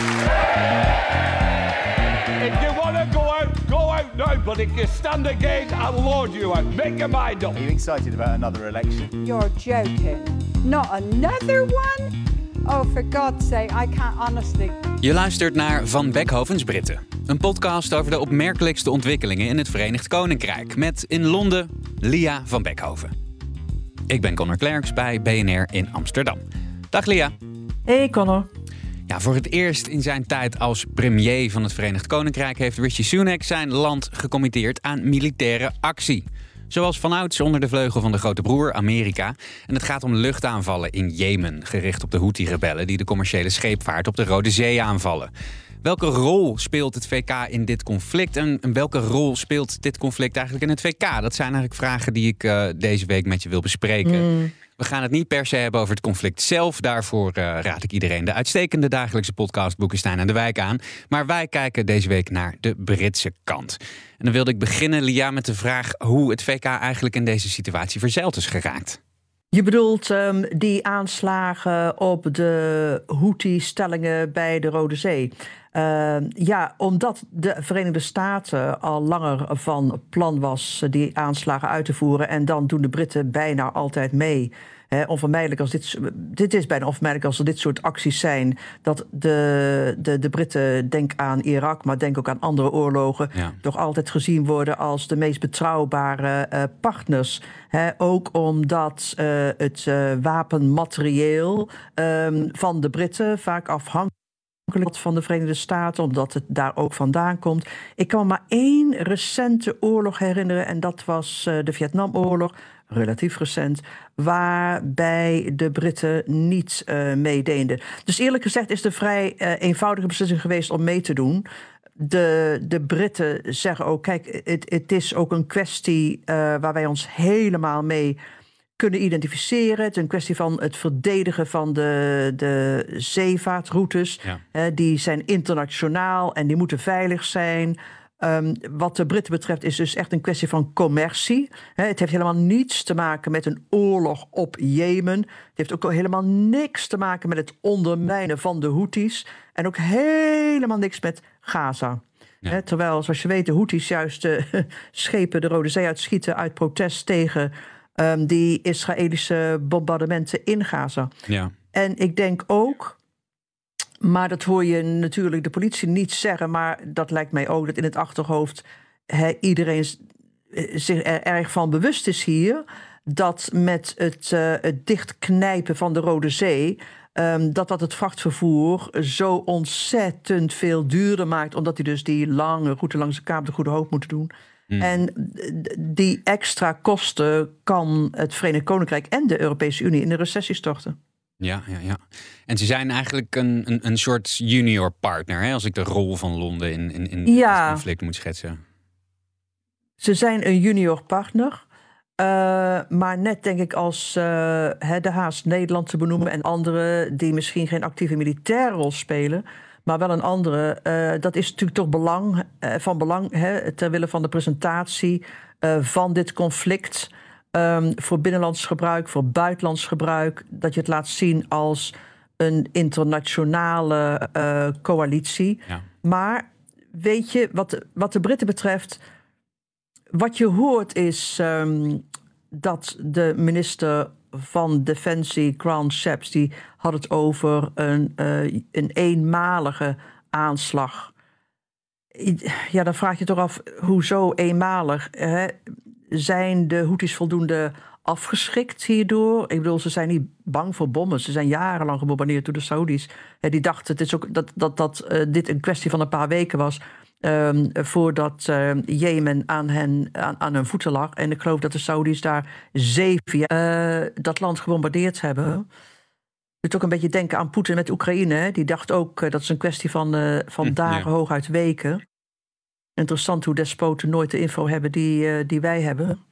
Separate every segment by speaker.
Speaker 1: If you want to go out, go out now. But if you stand again, I'll lord you out. Make your mind up.
Speaker 2: Are you excited about another election?
Speaker 3: You're joking. Not another one? Oh, for God's sake, I can't honestly.
Speaker 4: Je luistert naar Van Beckhovens Britten. Een podcast over de opmerkelijkste ontwikkelingen in het Verenigd Koninkrijk. Met in Londen Lia van Beckhoven. Ik ben Connor Klerks bij BNR in Amsterdam. Dag Lia.
Speaker 5: Hey Connor.
Speaker 4: Ja, voor het eerst in zijn tijd als premier van het Verenigd Koninkrijk heeft Rishi Sunak zijn land gecommitteerd aan militaire actie. Zoals vanouds onder de vleugel van de grote broer Amerika. En het gaat om luchtaanvallen in Jemen, gericht op de Houthi-rebellen die de commerciële scheepvaart op de Rode Zee aanvallen. Welke rol speelt het VK in dit conflict en welke rol speelt dit conflict eigenlijk in het VK? Dat zijn eigenlijk vragen die ik uh, deze week met je wil bespreken.
Speaker 5: Mm.
Speaker 4: We gaan het niet per se hebben over het conflict zelf. Daarvoor uh, raad ik iedereen de uitstekende dagelijkse podcast Boekenstein en de Wijk aan. Maar wij kijken deze week naar de Britse kant. En dan wilde ik beginnen, Lia, met de vraag hoe het VK eigenlijk in deze situatie verzeild is geraakt.
Speaker 5: Je bedoelt um, die aanslagen op de Houthi-stellingen bij de Rode Zee. Uh, ja, omdat de Verenigde Staten al langer van plan was die aanslagen uit te voeren. En dan doen de Britten bijna altijd mee. He, onvermijdelijk als dit, dit is bijna onvermijdelijk als er dit soort acties zijn. Dat de, de, de Britten, denk aan Irak, maar denk ook aan andere oorlogen.
Speaker 4: Ja.
Speaker 5: toch altijd gezien worden als de meest betrouwbare uh, partners. He, ook omdat uh, het uh, wapenmaterieel um, van de Britten vaak afhangt van de Verenigde Staten, omdat het daar ook vandaan komt. Ik kan me maar één recente oorlog herinneren, en dat was uh, de Vietnamoorlog, relatief recent, waarbij de Britten niet uh, meededen. Dus eerlijk gezegd is een vrij uh, eenvoudige beslissing geweest om mee te doen. De, de Britten zeggen ook, kijk, het, het is ook een kwestie waar wij ons helemaal mee kunnen identificeren. Het is een kwestie van het verdedigen van de, de zeevaartroutes.
Speaker 4: Ja.
Speaker 5: die zijn internationaal en die moeten veilig zijn. Um, wat de Britten betreft is dus echt een kwestie van commercie. He, het heeft helemaal niets te maken met een oorlog op Jemen. Het heeft ook helemaal niks te maken met het ondermijnen van de Houthis. En ook helemaal niks met Gaza.
Speaker 4: Ja.
Speaker 5: He, terwijl, zoals je weet, de Houthis juist uh, schepen de Rode Zee uitschieten uit protest tegen um, die Israëlische bombardementen in Gaza.
Speaker 4: Ja.
Speaker 5: En ik denk ook, maar dat hoor je natuurlijk de politie niet zeggen, maar dat lijkt mij ook dat in het achterhoofd he, iedereen zich er erg van bewust is hier. Dat met het, uh, het dichtknijpen van de Rode Zee. Um, dat dat het vrachtvervoer zo ontzettend veel duurder maakt. Omdat die dus die lange route langs de Kaap de Goede Hoop moeten doen.
Speaker 4: Hmm.
Speaker 5: En die extra kosten kan het Verenigd Koninkrijk en de Europese Unie in de recessie storten.
Speaker 4: Ja, ja, ja. En ze zijn eigenlijk een, een, een soort junior partner, hè, als ik de rol van Londen in, in, in
Speaker 5: ja.
Speaker 4: het conflict moet schetsen.
Speaker 5: Ze zijn een junior partner. Uh, maar net denk ik als uh, de Haas Nederland te benoemen en anderen die misschien geen actieve militaire rol spelen, maar wel een andere. Uh, dat is natuurlijk toch belang, van belang hè, ter wille van de presentatie van dit conflict. Um, voor binnenlands gebruik, voor buitenlands gebruik. Dat je het laat zien als een internationale coalitie.
Speaker 4: Ja.
Speaker 5: Maar weet je, wat, wat de Britten betreft. Wat je hoort is um, dat de minister van Defensie, Grant Shapps, die had het over een, uh, een eenmalige aanslag. Ja, dan vraag je toch af, hoezo eenmalig? Hè? Zijn de Houthis voldoende afgeschrikt hierdoor? Ik bedoel, ze zijn niet bang voor bommen. Ze zijn jarenlang gebombardeerd door de Saudis. Die dachten het is ook dat, dat, dat uh, dit een kwestie van een paar weken was. Um, voordat uh, Jemen aan, hen, aan, aan hun voeten lag. En ik geloof dat de Saudis daar zeven jaar uh, dat land gebombardeerd hebben. doet ook een beetje denken aan Poetin met Oekraïne. Hè? Die dacht ook uh, dat is een kwestie van, uh, van
Speaker 4: Hm,
Speaker 5: dagen,
Speaker 4: ja.
Speaker 5: hooguit weken. Interessant hoe despoten nooit de info hebben die, die wij hebben.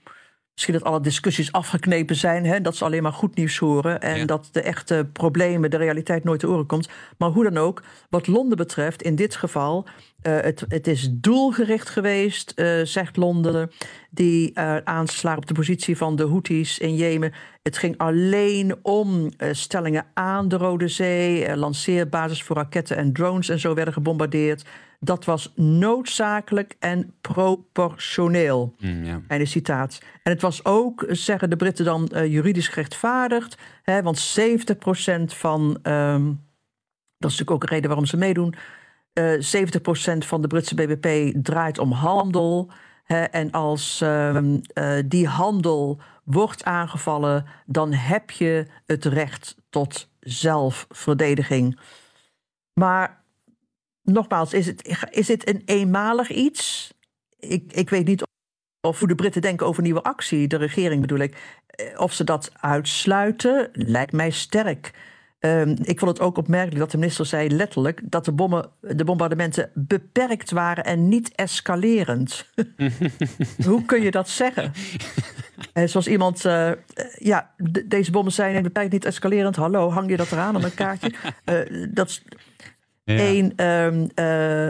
Speaker 5: Misschien dat alle discussies afgeknepen zijn, hè? dat ze alleen maar goed nieuws horen en
Speaker 4: Ja.
Speaker 5: dat de echte problemen, de realiteit nooit te oren komt. Maar hoe dan ook, wat Londen betreft, in dit geval, uh, het, het is doelgericht geweest, uh, zegt Londen, die uh, aanslagen op de positie van de Houthis in Jemen. Het ging alleen om stellingen aan de Rode Zee, lanceerbasis voor raketten en drones en zo werden gebombardeerd. Dat was noodzakelijk en proportioneel.
Speaker 4: Mm, ja.
Speaker 5: Einde citaat. En het was ook, zeggen de Britten dan, uh, juridisch gerechtvaardigd. Hè, want 70% van, um, dat is natuurlijk ook een reden waarom ze meedoen. Uh, 70% van de Britse BBP draait om handel. Hè, en als um, uh, die handel wordt aangevallen, dan heb je het recht tot zelfverdediging. Maar nogmaals, is, het, is dit een eenmalig iets? Ik, ik weet niet of hoe de Britten denken over nieuwe actie, de regering bedoel ik. Of ze dat uitsluiten, lijkt mij sterk. Um, ik vond het ook opmerkelijk dat de minister zei letterlijk dat de, bommen, de bombardementen beperkt waren en niet escalerend. Hoe kun je dat zeggen? En zoals iemand, uh, ja, de, deze bommen zijn beperkt niet escalerend. Hallo, hang je dat eraan op een kaartje? Uh, dat Eén ja. um, uh,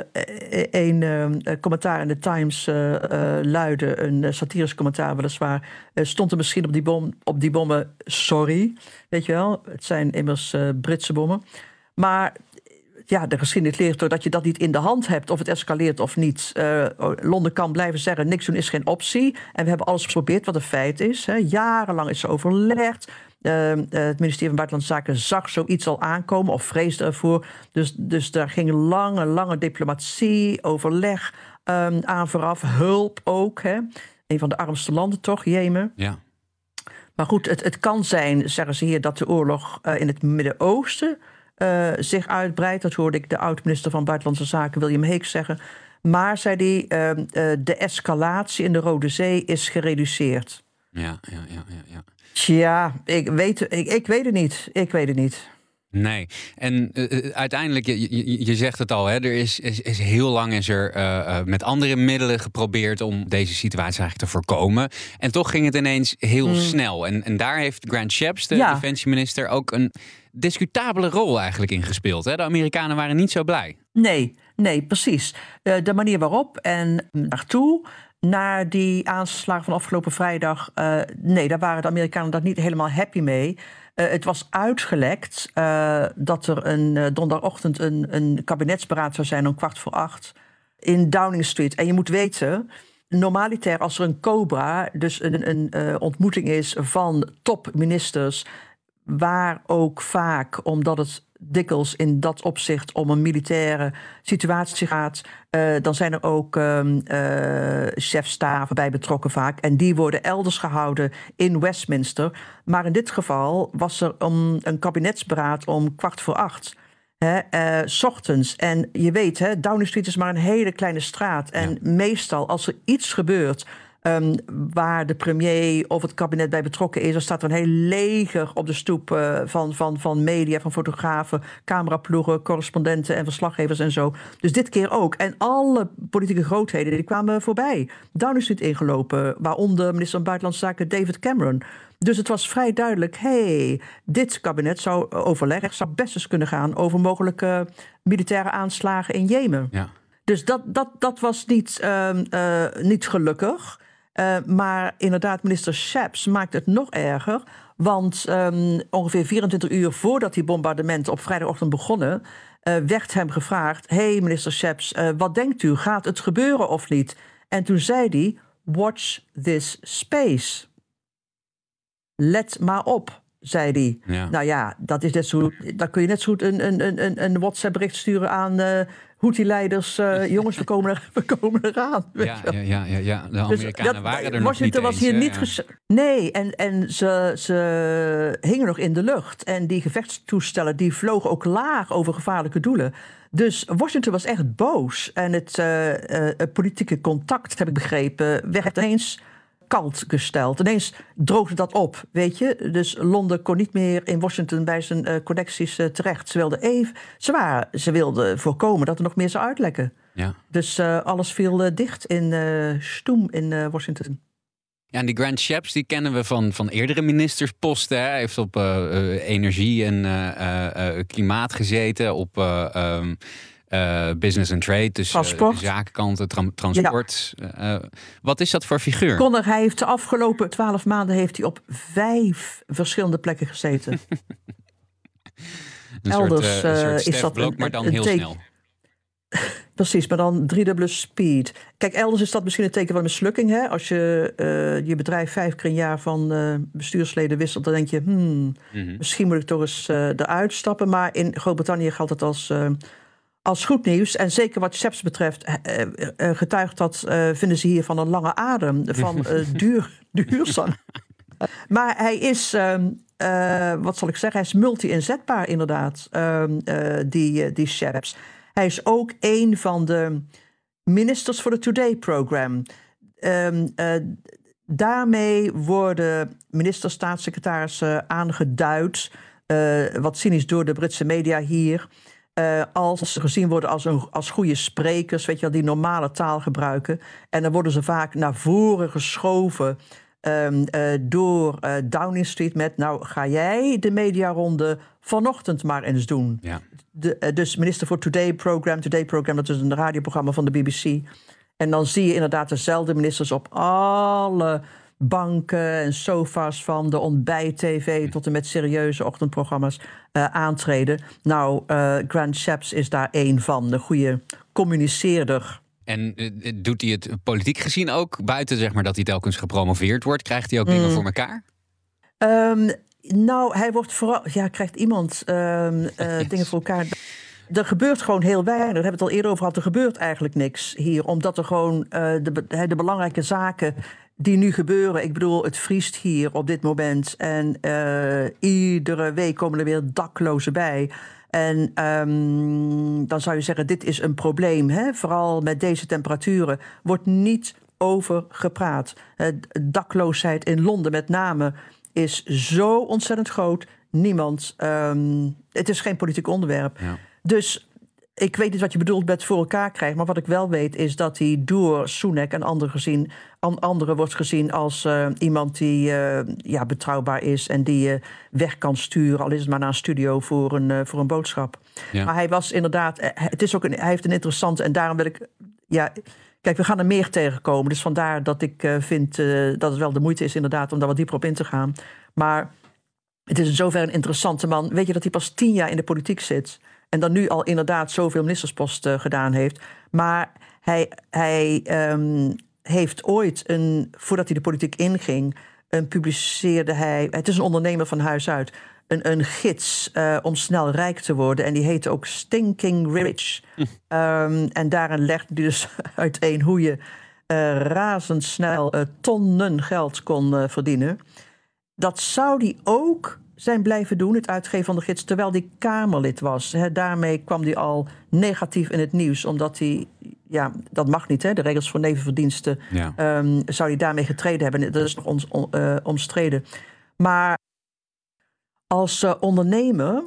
Speaker 5: een, um, commentaar in de Times uh, luidde, een satirisch commentaar weliswaar, stond er misschien op die, bom, op die bommen sorry, weet je wel. Het zijn immers Britse bommen. Maar ja, de geschiedenis leert toch dat je dat niet in de hand hebt, of het escaleert of niet. Londen kan blijven zeggen, niks doen is geen optie. En we hebben alles geprobeerd, wat een feit is. Hè. Jarenlang is er overlegd. Uh, het ministerie van Buitenlandse Zaken zag zoiets al aankomen of vreesde ervoor. Dus, dus daar ging lange, lange diplomatie, overleg um, aan vooraf. Hulp ook. Hè. Een van de armste landen toch, Jemen.
Speaker 4: Ja.
Speaker 5: Maar goed, het, het kan zijn, zeggen ze hier, dat de oorlog uh, in het Midden-Oosten uh, zich uitbreidt. Dat hoorde ik de oud-minister van Buitenlandse Zaken, William Hague, zeggen. Maar, zei hij, uh, de escalatie in de Rode Zee is gereduceerd.
Speaker 4: Ja, ja, ja, ja. ja.
Speaker 5: Tja, ik weet, ik, ik weet het niet. Ik weet het niet.
Speaker 4: Nee, en uh, uiteindelijk, je, je, je, zegt het al, hè, er is, is, is heel lang is er uh, uh, met andere middelen geprobeerd om deze situatie eigenlijk te voorkomen. En toch ging het ineens heel
Speaker 5: Hmm.
Speaker 4: mm. snel. En, en daar heeft Grant Shapps, de ja. defensieminister, ook een discutabele rol eigenlijk in gespeeld. Hè? De Amerikanen waren niet zo blij.
Speaker 5: Nee, nee, precies. de manier waarop en naartoe naar die aanslagen van afgelopen vrijdag. Uh, nee, daar waren de Amerikanen daar niet helemaal happy mee. Uh, het was uitgelekt uh, dat er een donderdagochtend een, een kabinetsberaad zou zijn om kwart voor acht in Downing Street. En je moet weten, normaliter als er een COBRA, dus een, een ontmoeting is van topministers, waar ook vaak, omdat het dikwijls in dat opzicht om een militaire situatie gaat. Uh, dan zijn er ook um, uh, chefstaven bij betrokken vaak. En die worden elders gehouden in Westminster. Maar in dit geval was er een kabinetsberaad om kwart voor acht. Hè, uh, s ochtends. En je weet, hè, Downing Street is maar een hele kleine straat. En ja. meestal als er iets gebeurt... Um, waar de premier of het kabinet bij betrokken is. Er staat er een heel leger op de stoep uh, van, van, van media, van fotografen, cameraploegen, correspondenten en verslaggevers en zo. Dus dit keer ook. En alle politieke grootheden die kwamen voorbij. Downing Street ingelopen, waaronder minister van Buitenlandse Zaken David Cameron. Dus het was vrij duidelijk, hey, dit kabinet zou overleggen, zou best eens kunnen gaan over mogelijke militaire aanslagen in Jemen.
Speaker 4: Ja.
Speaker 5: Dus dat, dat, dat was niet, uh, uh, niet gelukkig. Uh, maar inderdaad, minister Shapps maakt het nog erger. Want um, ongeveer 24 uur voordat die bombardementen op vrijdagochtend begonnen, uh, werd hem gevraagd: hey, minister Shapps, uh, wat denkt u? Gaat het gebeuren of niet? En toen zei hij: Watch this space. Let maar op, zei hij.
Speaker 4: Ja.
Speaker 5: Nou ja, dat is net zo. Dan kun je net zo goed een, een, een, een WhatsApp-bericht sturen aan. Uh, Houthi-leiders, uh, jongens, we komen, er, we komen eraan.
Speaker 4: Ja, ja, ja, ja, ja, de Amerikanen dus, waren er nog niet
Speaker 5: was
Speaker 4: eens,
Speaker 5: hier niet ges- Nee, en, en ze, ze hingen nog in de lucht. En die gevechtstoestellen die vlogen ook laag over gevaarlijke doelen. Dus Washington was echt boos. En het, uh, het politieke contact, heb ik begrepen, werd ineens kalt gesteld. Ineens droogde dat op, weet je. Dus Londen kon niet meer in Washington bij zijn eh, connecties eh, terecht. Ze wilden even, ze, waren, ze wilden voorkomen dat er nog meer zou uitlekken.
Speaker 4: Ja.
Speaker 5: Dus eh, alles viel dicht in Stoem in Washington.
Speaker 4: Ja, en die Grant Shapps, die kennen we van, van eerdere ministersposten. hè. Hij heeft op energie en klimaat gezeten, op eh, eh, business and trade, dus eh,
Speaker 5: Transport.
Speaker 4: zakenkanten, transport. Eh, wat is dat voor figuur?
Speaker 5: Connor, hij heeft de afgelopen twaalf maanden heeft hij op vijf verschillende plekken gezeten.
Speaker 4: Een
Speaker 5: elders,
Speaker 4: soort,
Speaker 5: is dat
Speaker 4: Blok,
Speaker 5: een-
Speaker 4: maar dan
Speaker 5: een
Speaker 4: heel snel.
Speaker 5: Precies, maar dan driedubbele speed. Kijk, elders is dat misschien een teken van mislukking. Hè? Als je je bedrijf vijf keer een jaar van bestuursleden wisselt, dan denk je, hmm,
Speaker 4: Mhm.
Speaker 5: misschien moet ik toch eens eruit stappen. Maar in Groot-Brittannië geldt het als, als goed nieuws. En zeker wat Chaps betreft, eh, eh, eh, getuigt dat, vinden ze hier van een lange adem, van duur, duurzaam. Maar hij is, ehm, eh, wat zal ik zeggen, hij is multi-inzetbaar inderdaad, ehm, eh, die, die. Hij is ook een van de ministers voor de Today-program. Ehm, eh, daarmee worden minister-staatssecretarissen aangeduid, eh, wat cynisch door de Britse media hier, eh, als ze gezien worden als, een, als goede sprekers, weet je wel, die normale taal gebruiken. En dan worden ze vaak naar voren geschoven ehm, eh, door eh, Downing Street met, nou ga jij de mediaronde vanochtend maar eens doen.
Speaker 4: Ja.
Speaker 5: De, dus minister voor Today Program. Today Program, dat is een radioprogramma van de BBC. En dan zie je inderdaad dezelfde ministers op alle banken en sofa's van de ontbijt-tv tot en met serieuze ochtendprogramma's eh, aantreden. Nou, eh, Grant Shapps is daar één van, de goede communiceerder.
Speaker 4: En eh, doet hij het politiek gezien ook? Buiten zeg maar dat hij telkens gepromoveerd wordt, krijgt hij ook
Speaker 5: Mm.
Speaker 4: dingen voor elkaar?
Speaker 5: Ehm, nou, hij wordt vooral. Ja, krijgt iemand ehm, eh, dingen voor elkaar. Er gebeurt gewoon heel weinig. Daar hebben we het al eerder over gehad. Er gebeurt eigenlijk niks hier. Omdat er gewoon eh, de, de belangrijke zaken die nu gebeuren. Ik bedoel, het vriest hier op dit moment. En eh, iedere week komen er weer daklozen bij. En ehm, dan zou je zeggen, dit is een probleem. Hè? Vooral met deze temperaturen wordt niet over gepraat. Eh, dakloosheid in Londen met name is zo ontzettend groot. Niemand, ehm, het is geen politiek onderwerp.
Speaker 4: Ja.
Speaker 5: Dus ik weet niet wat je bedoelt met voor elkaar krijgen. Maar wat ik wel weet is dat hij door Sunak en anderen, gezien, an, anderen wordt gezien als eh, iemand die eh, ja, betrouwbaar is. En die je weg kan sturen, al is het maar naar een studio voor een, eh, voor een boodschap.
Speaker 4: Ja.
Speaker 5: Maar hij was inderdaad, het is ook een, hij heeft een interessante. En daarom wil ik, ja, kijk, we gaan er meer tegenkomen. Dus vandaar dat ik vind dat het wel de moeite is inderdaad om daar wat dieper op in te gaan. Maar het is in zoverre een interessante man. Weet je dat hij pas tien jaar in de politiek zit. En dan nu al inderdaad zoveel ministersposten gedaan heeft. Maar hij, hij ehm, heeft ooit, een, voordat hij de politiek inging, een publiceerde hij. Het is een ondernemer van huis uit. Een, een gids eh, om snel rijk te worden. En die heette ook Stinking Rich. Ehm, en daarin legde hij dus uiteen hoe je eh, razendsnel eh, tonnen geld kon eh, verdienen. Dat zou hij ook zijn blijven doen, het uitgeven van de gids, terwijl hij Kamerlid was. Daarmee kwam hij al negatief in het nieuws, omdat hij, ja, dat mag niet, hè, de regels voor nevenverdiensten,
Speaker 4: Ja.
Speaker 5: ehm, zou hij daarmee getreden hebben. Dat is nog ons, on- eh, omstreden. Maar als eh, ondernemer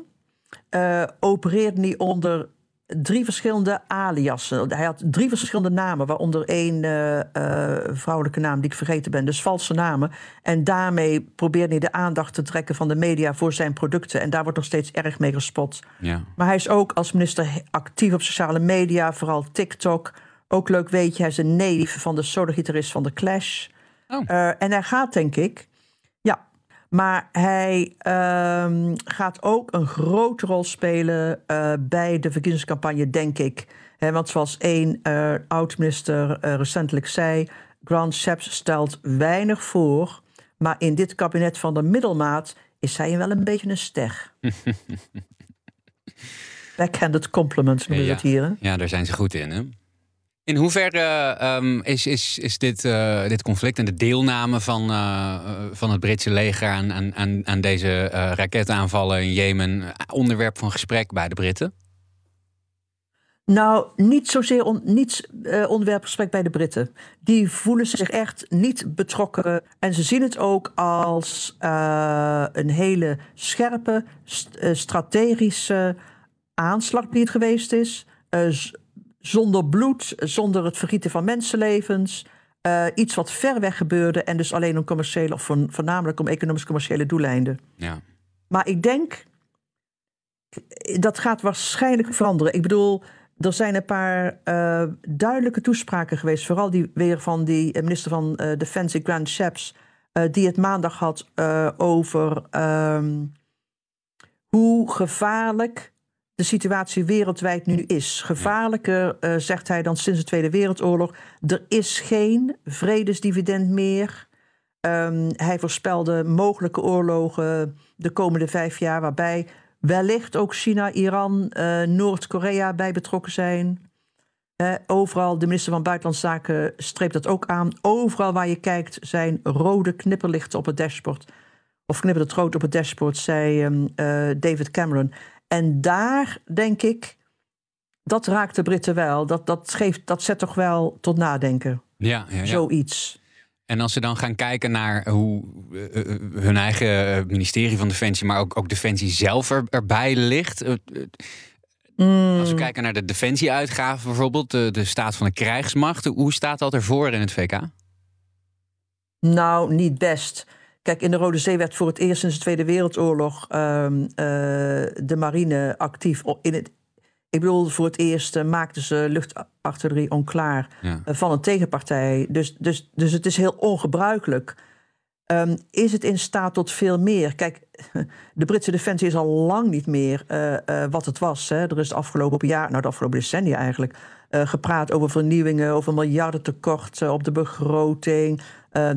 Speaker 5: eh, opereerde hij onder drie verschillende aliasen. Hij had drie verschillende namen, waaronder één eh, eh, vrouwelijke naam die ik vergeten ben, dus valse namen. En daarmee probeerde hij de aandacht te trekken van de media voor zijn producten. En daar wordt nog steeds erg mee gespot.
Speaker 4: Ja.
Speaker 5: Maar hij is ook als minister actief op sociale media, vooral TikTok. Ook leuk weet je, hij is een neef van de solo-gitarist van The Clash.
Speaker 4: Oh.
Speaker 5: Eh, en hij gaat, denk ik. Maar hij ehm, gaat ook een grote rol spelen eh, bij de verkiezingscampagne, denk ik. Hè, want zoals één eh, oud-minister eh, recentelijk zei... Grant Shapps stelt weinig voor... maar in dit kabinet van de middelmaat is hij wel een beetje een ster. Backhanded compliment noemen we
Speaker 4: Ja.
Speaker 5: het hier. Hè?
Speaker 4: Ja, daar zijn ze goed in. Hè? In hoeverre ehm, is, is, is dit, eh, dit conflict en de deelname van, eh, eh, van het Britse leger aan, aan, aan, deze eh, raketaanvallen in Jemen onderwerp van gesprek bij de Britten?
Speaker 5: Nou, niet zozeer on, niet, uh, onderwerpgesprek bij de Britten. Die voelen zich echt niet betrokken. En ze zien het ook als uh, een hele scherpe, st uh, strategische aanslag die het geweest is. Zonder bloed, zonder het vergieten van mensenlevens. iets wat ver weg gebeurde en dus alleen om commerciële, of voornamelijk om economisch-commerciële doeleinden.
Speaker 4: Ja.
Speaker 5: Maar ik denk, dat gaat waarschijnlijk veranderen. Ik bedoel, er zijn een paar uh, duidelijke toespraken geweest, vooral die weer van die minister van uh, Defensie, Grant Shapps, die het maandag had over um, hoe gevaarlijk de situatie wereldwijd nu is. Gevaarlijker, zegt hij, dan sinds de Tweede Wereldoorlog. Er is geen vredesdividend meer. Um, hij voorspelde mogelijke oorlogen de komende vijf jaar, waarbij wellicht ook China, Iran, uh, Noord-Korea bij betrokken zijn. Overal, de minister van Buitenlandse Zaken streept dat ook aan. Overal waar je kijkt zijn rode knipperlichten op het dashboard. Of knippert het rood op het dashboard, zei um, uh, David Cameron. En daar denk ik, dat raakt de Britten wel. Dat, dat, geeft, dat zet toch wel tot nadenken.
Speaker 4: Ja, ja, ja.
Speaker 5: Zoiets.
Speaker 4: En als ze dan gaan kijken naar hoe uh, hun eigen ministerie van Defensie, maar ook, ook Defensie zelf er, erbij ligt. Uh, mm. Als we kijken naar de defensieuitgaven bijvoorbeeld, de, de staat van de krijgsmacht, hoe staat dat ervoor in het VK?
Speaker 5: Nou, niet best. Kijk, in de Rode Zee werd voor het eerst sinds de Tweede Wereldoorlog uh, de marine actief in het ik bedoel, voor het eerst uh, maakten ze luchtartillerie onklaar ja. uh, van een tegenpartij. Dus, dus, dus het is heel ongebruikelijk. Um, is het in staat tot veel meer? Kijk, de Britse defensie is al lang niet meer uh, wat het was. Hè. Er is het afgelopen jaar, nou de afgelopen decennia eigenlijk, gepraat over vernieuwingen, over miljardentekorten op de begroting,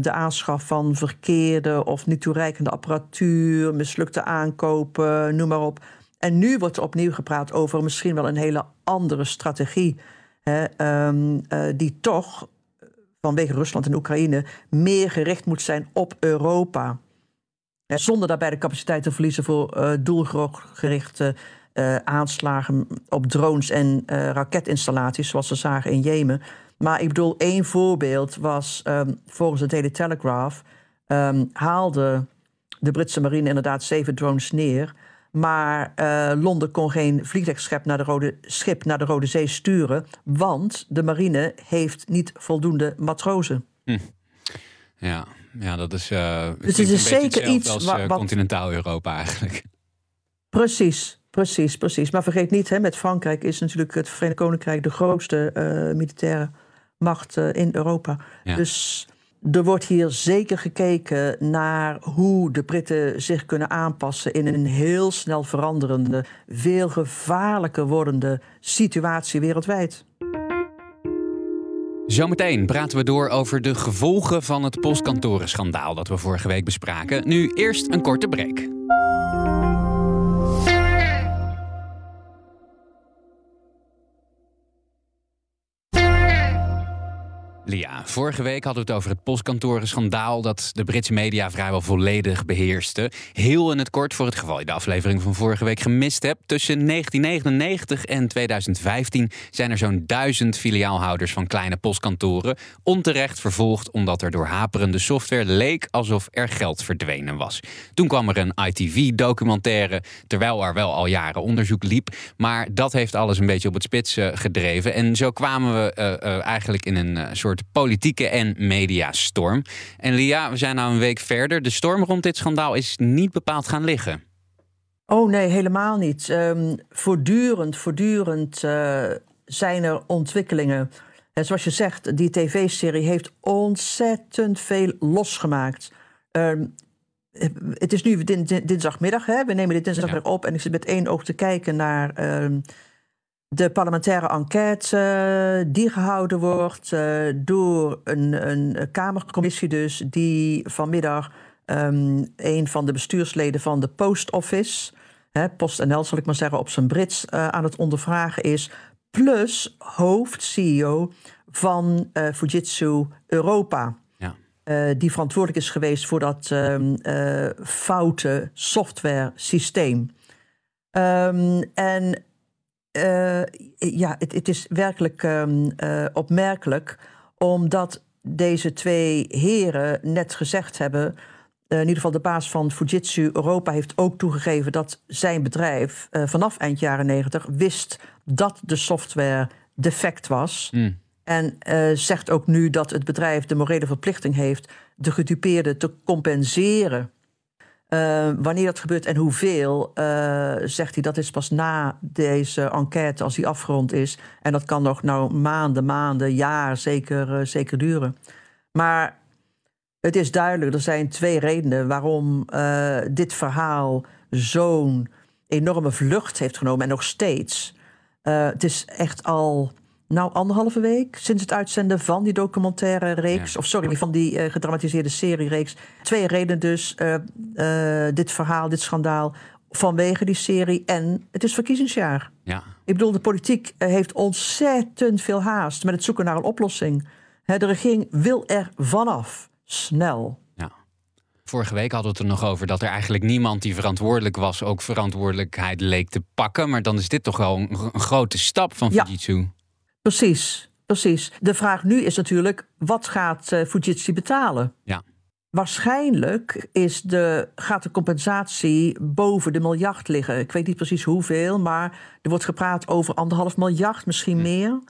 Speaker 5: de aanschaf van verkeerde of niet toereikende apparatuur, mislukte aankopen, noem maar op. En nu wordt er opnieuw gepraat over misschien wel een hele andere strategie. Hè, uh, die toch vanwege Rusland en Oekraïne meer gericht moet zijn op Europa. Zonder daarbij de capaciteit te verliezen voor uh, doelgerichte uh, aanslagen op drones en raketinstallaties, zoals we zagen in Jemen. Maar ik bedoel, één voorbeeld was um, volgens de Daily Telegraph um, haalde de Britse marine inderdaad zeven drones neer. Maar uh, Londen kon geen vliegtuigschip naar, de Rode, schip naar de Rode Zee sturen, want de marine heeft niet voldoende matrozen.
Speaker 4: Hm. Ja, ja, dat is. Uh,
Speaker 5: dus het is zeker iets
Speaker 4: als,
Speaker 5: wat,
Speaker 4: uh, continentaal Europa eigenlijk.
Speaker 5: Precies, precies, precies. Maar vergeet niet, hè, met Frankrijk is natuurlijk het Verenigd Koninkrijk de grootste militaire macht in Europa.
Speaker 4: Ja.
Speaker 5: Dus er wordt hier zeker gekeken naar hoe de Britten zich kunnen aanpassen in een heel snel veranderende, veel gevaarlijker wordende situatie wereldwijd.
Speaker 4: Zometeen praten we door over de gevolgen van het postkantorenschandaal dat we vorige week bespraken. Nu eerst een korte break. Lia, vorige week hadden we het over het postkantorenschandaal dat de Britse media vrijwel volledig beheerste. Heel in het kort voor het geval je de aflevering van vorige week gemist hebt. Tussen 1999 en 2015 zijn er zo'n duizend filiaalhouders van kleine postkantoren onterecht vervolgd omdat er door haperende software leek alsof er geld verdwenen was. Toen kwam er een ITV-documentaire, terwijl er wel al jaren onderzoek liep. Maar dat heeft alles een beetje op het spits uh, gedreven. En zo kwamen we uh, uh, eigenlijk in een soort politieke en mediastorm. En Lia, we zijn nou een week verder. De storm rond dit schandaal is niet bepaald gaan liggen.
Speaker 5: Oh nee, helemaal niet. Um, voortdurend, voortdurend uh, zijn er ontwikkelingen. En zoals je zegt, die tv-serie heeft ontzettend veel losgemaakt. Um, het is nu dinsdagmiddag, hè? we nemen dit dinsdagmiddag ja. op... en ik zit met één oog te kijken naar... Um, de parlementaire enquête die gehouden wordt uh, door een, een Kamercommissie dus... die vanmiddag um, een van de bestuursleden van de Post Office... Hè, PostNL zal ik maar zeggen, op zijn Brits uh, aan het ondervragen is... plus hoofd-CEO van uh, Fujitsu Europa... Die verantwoordelijk is geweest voor dat um, foute software systeem. Um, en eh, ja, het, het is werkelijk ehm, eh, opmerkelijk, omdat deze twee heren net gezegd hebben. eh, in ieder geval de baas van Fujitsu Europa heeft ook toegegeven dat zijn bedrijf vanaf eind jaren 90 wist dat de software defect was.
Speaker 4: Hmm.
Speaker 5: En zegt ook nu dat het bedrijf de morele verplichting heeft de gedupeerden te compenseren. Eh, wanneer dat gebeurt en hoeveel, eh, zegt hij dat is pas na deze enquête als die afgerond is. En dat kan nog nou maanden, maanden, jaar zeker, eh, zeker duren. Maar het is duidelijk, er zijn twee redenen waarom dit verhaal zo'n enorme vlucht heeft genomen en nog steeds. Het is echt al nou anderhalve week sinds het uitzenden van die documentaire reeks,
Speaker 4: Ja.
Speaker 5: of sorry, van die eh, gedramatiseerde seriereeks. Twee redenen dus, eh, eh, dit verhaal, dit schandaal, vanwege die serie en het is verkiezingsjaar.
Speaker 4: Ja.
Speaker 5: Ik bedoel, de politiek heeft ontzettend veel haast met het zoeken naar een oplossing. Hè, de regering wil er vanaf, snel.
Speaker 4: ja. Vorige week hadden we het er nog over dat er eigenlijk niemand die verantwoordelijk was ook verantwoordelijkheid leek te pakken. Maar dan is dit toch wel een, grote stap van
Speaker 5: Ja. Precies, precies. De vraag nu is natuurlijk, wat gaat eh, Fujitsu betalen?
Speaker 4: Ja.
Speaker 5: Waarschijnlijk is de, gaat de compensatie boven de miljard liggen. Ik weet niet precies hoeveel, maar er wordt gepraat over anderhalf miljard, misschien meer.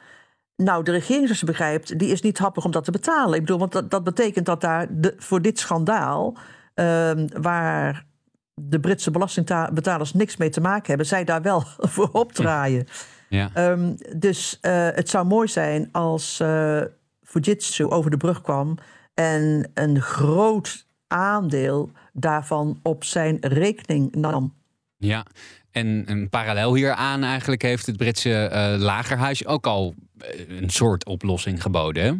Speaker 5: Nou, de regering, zoals je begrijpt, die is niet happig om dat te betalen. Ik bedoel, want dat, dat betekent dat daar de, voor dit schandaal, ehm, waar de Britse belastingbetalers niks mee te maken hebben, zij daar wel voor opdraaien.
Speaker 4: Ja.
Speaker 5: Ehm, dus eh, het zou mooi zijn als eh, Fujitsu over de brug kwam en een groot aandeel daarvan op zijn rekening nam.
Speaker 4: Ja, en een parallel hieraan eigenlijk heeft het Britse eh, lagerhuis ook al een soort oplossing geboden. Hè?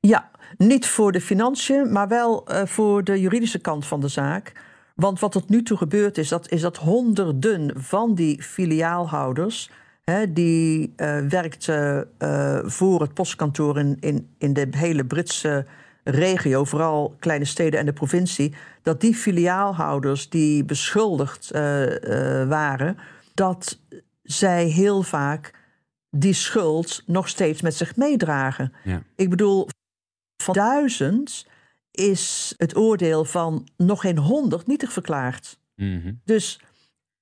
Speaker 5: Ja, niet voor de financiën, maar wel voor de juridische kant van de zaak. Want wat tot nu toe gebeurd is, dat, is dat honderden van die filiaalhouders. Die eh werkten eh, voor het postkantoor in, in, in de hele Britse regio, vooral kleine steden en de provincie. Dat die filiaalhouders die beschuldigd eh, waren, dat zij heel vaak die schuld nog steeds met zich meedragen.
Speaker 4: Ja.
Speaker 5: Ik bedoel, van duizend is het oordeel van nog geen honderd nietig verklaard.
Speaker 4: Mhm.
Speaker 5: Dus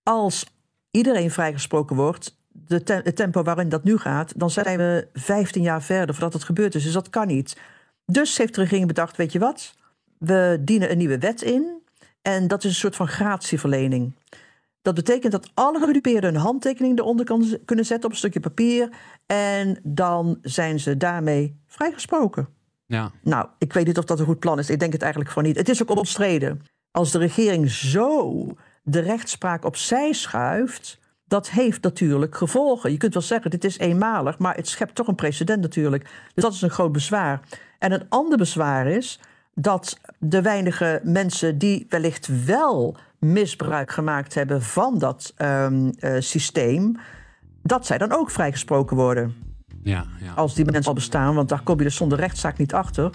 Speaker 5: als iedereen vrijgesproken wordt, de te- het tempo waarin dat nu gaat, dan zijn we 15 jaar verder voordat het gebeurd is. Dus dat kan niet. Dus heeft de regering bedacht: weet je wat? We dienen een nieuwe wet in. En dat is een soort van gratieverlening. Dat betekent dat alle gedupeerden een handtekening eronder kan, kunnen zetten op een stukje papier. En dan zijn ze daarmee vrijgesproken.
Speaker 4: Ja.
Speaker 5: Nou, ik weet niet of dat een goed plan is. Ik denk het eigenlijk gewoon niet. Het is ook omstreden. Als de regering zo de rechtspraak opzij schuift, dat heeft natuurlijk gevolgen. Je kunt wel zeggen, dit is eenmalig, maar het schept toch een precedent natuurlijk. Dus dat is een groot bezwaar. En een ander bezwaar is dat de weinige mensen die wellicht wel misbruik gemaakt hebben van dat ehm, eh, systeem, dat zij dan ook vrijgesproken worden
Speaker 4: Ja, ja.
Speaker 5: als die mensen al bestaan, want daar kom je dus zonder rechtszaak niet achter.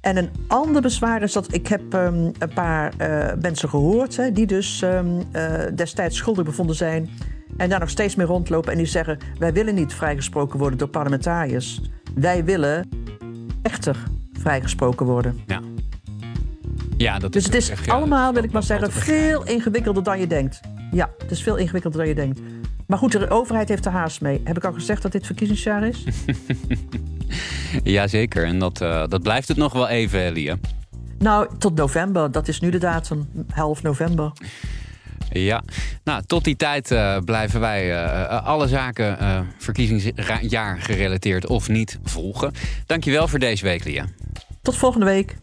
Speaker 5: En een ander bezwaar is dat ik heb ehm, een paar eh, mensen gehoord hè, die dus ehm, eh, destijds schuldig bevonden zijn en daar nog steeds mee rondlopen en die zeggen: wij willen niet vrijgesproken worden door parlementariërs, wij willen echter vrijgesproken worden.
Speaker 4: ja. ja dat
Speaker 5: Dus het is
Speaker 4: echt,
Speaker 5: allemaal, wil ik maar zeggen, veel ingewikkelder dan je denkt. Ja, het is veel ingewikkelder dan je denkt. Maar goed, de overheid heeft er haast mee. Heb ik al gezegd dat dit verkiezingsjaar is?
Speaker 4: Jazeker, en dat, eh, dat blijft het nog wel even, Elia.
Speaker 5: Nou, tot november. Dat is nu de datum. Half november.
Speaker 4: Ja, nou, tot die tijd eh, blijven wij eh, alle zaken eh, verkiezingsjaar gerelateerd of niet volgen. Dankjewel voor deze week, Lia.
Speaker 5: Tot volgende week.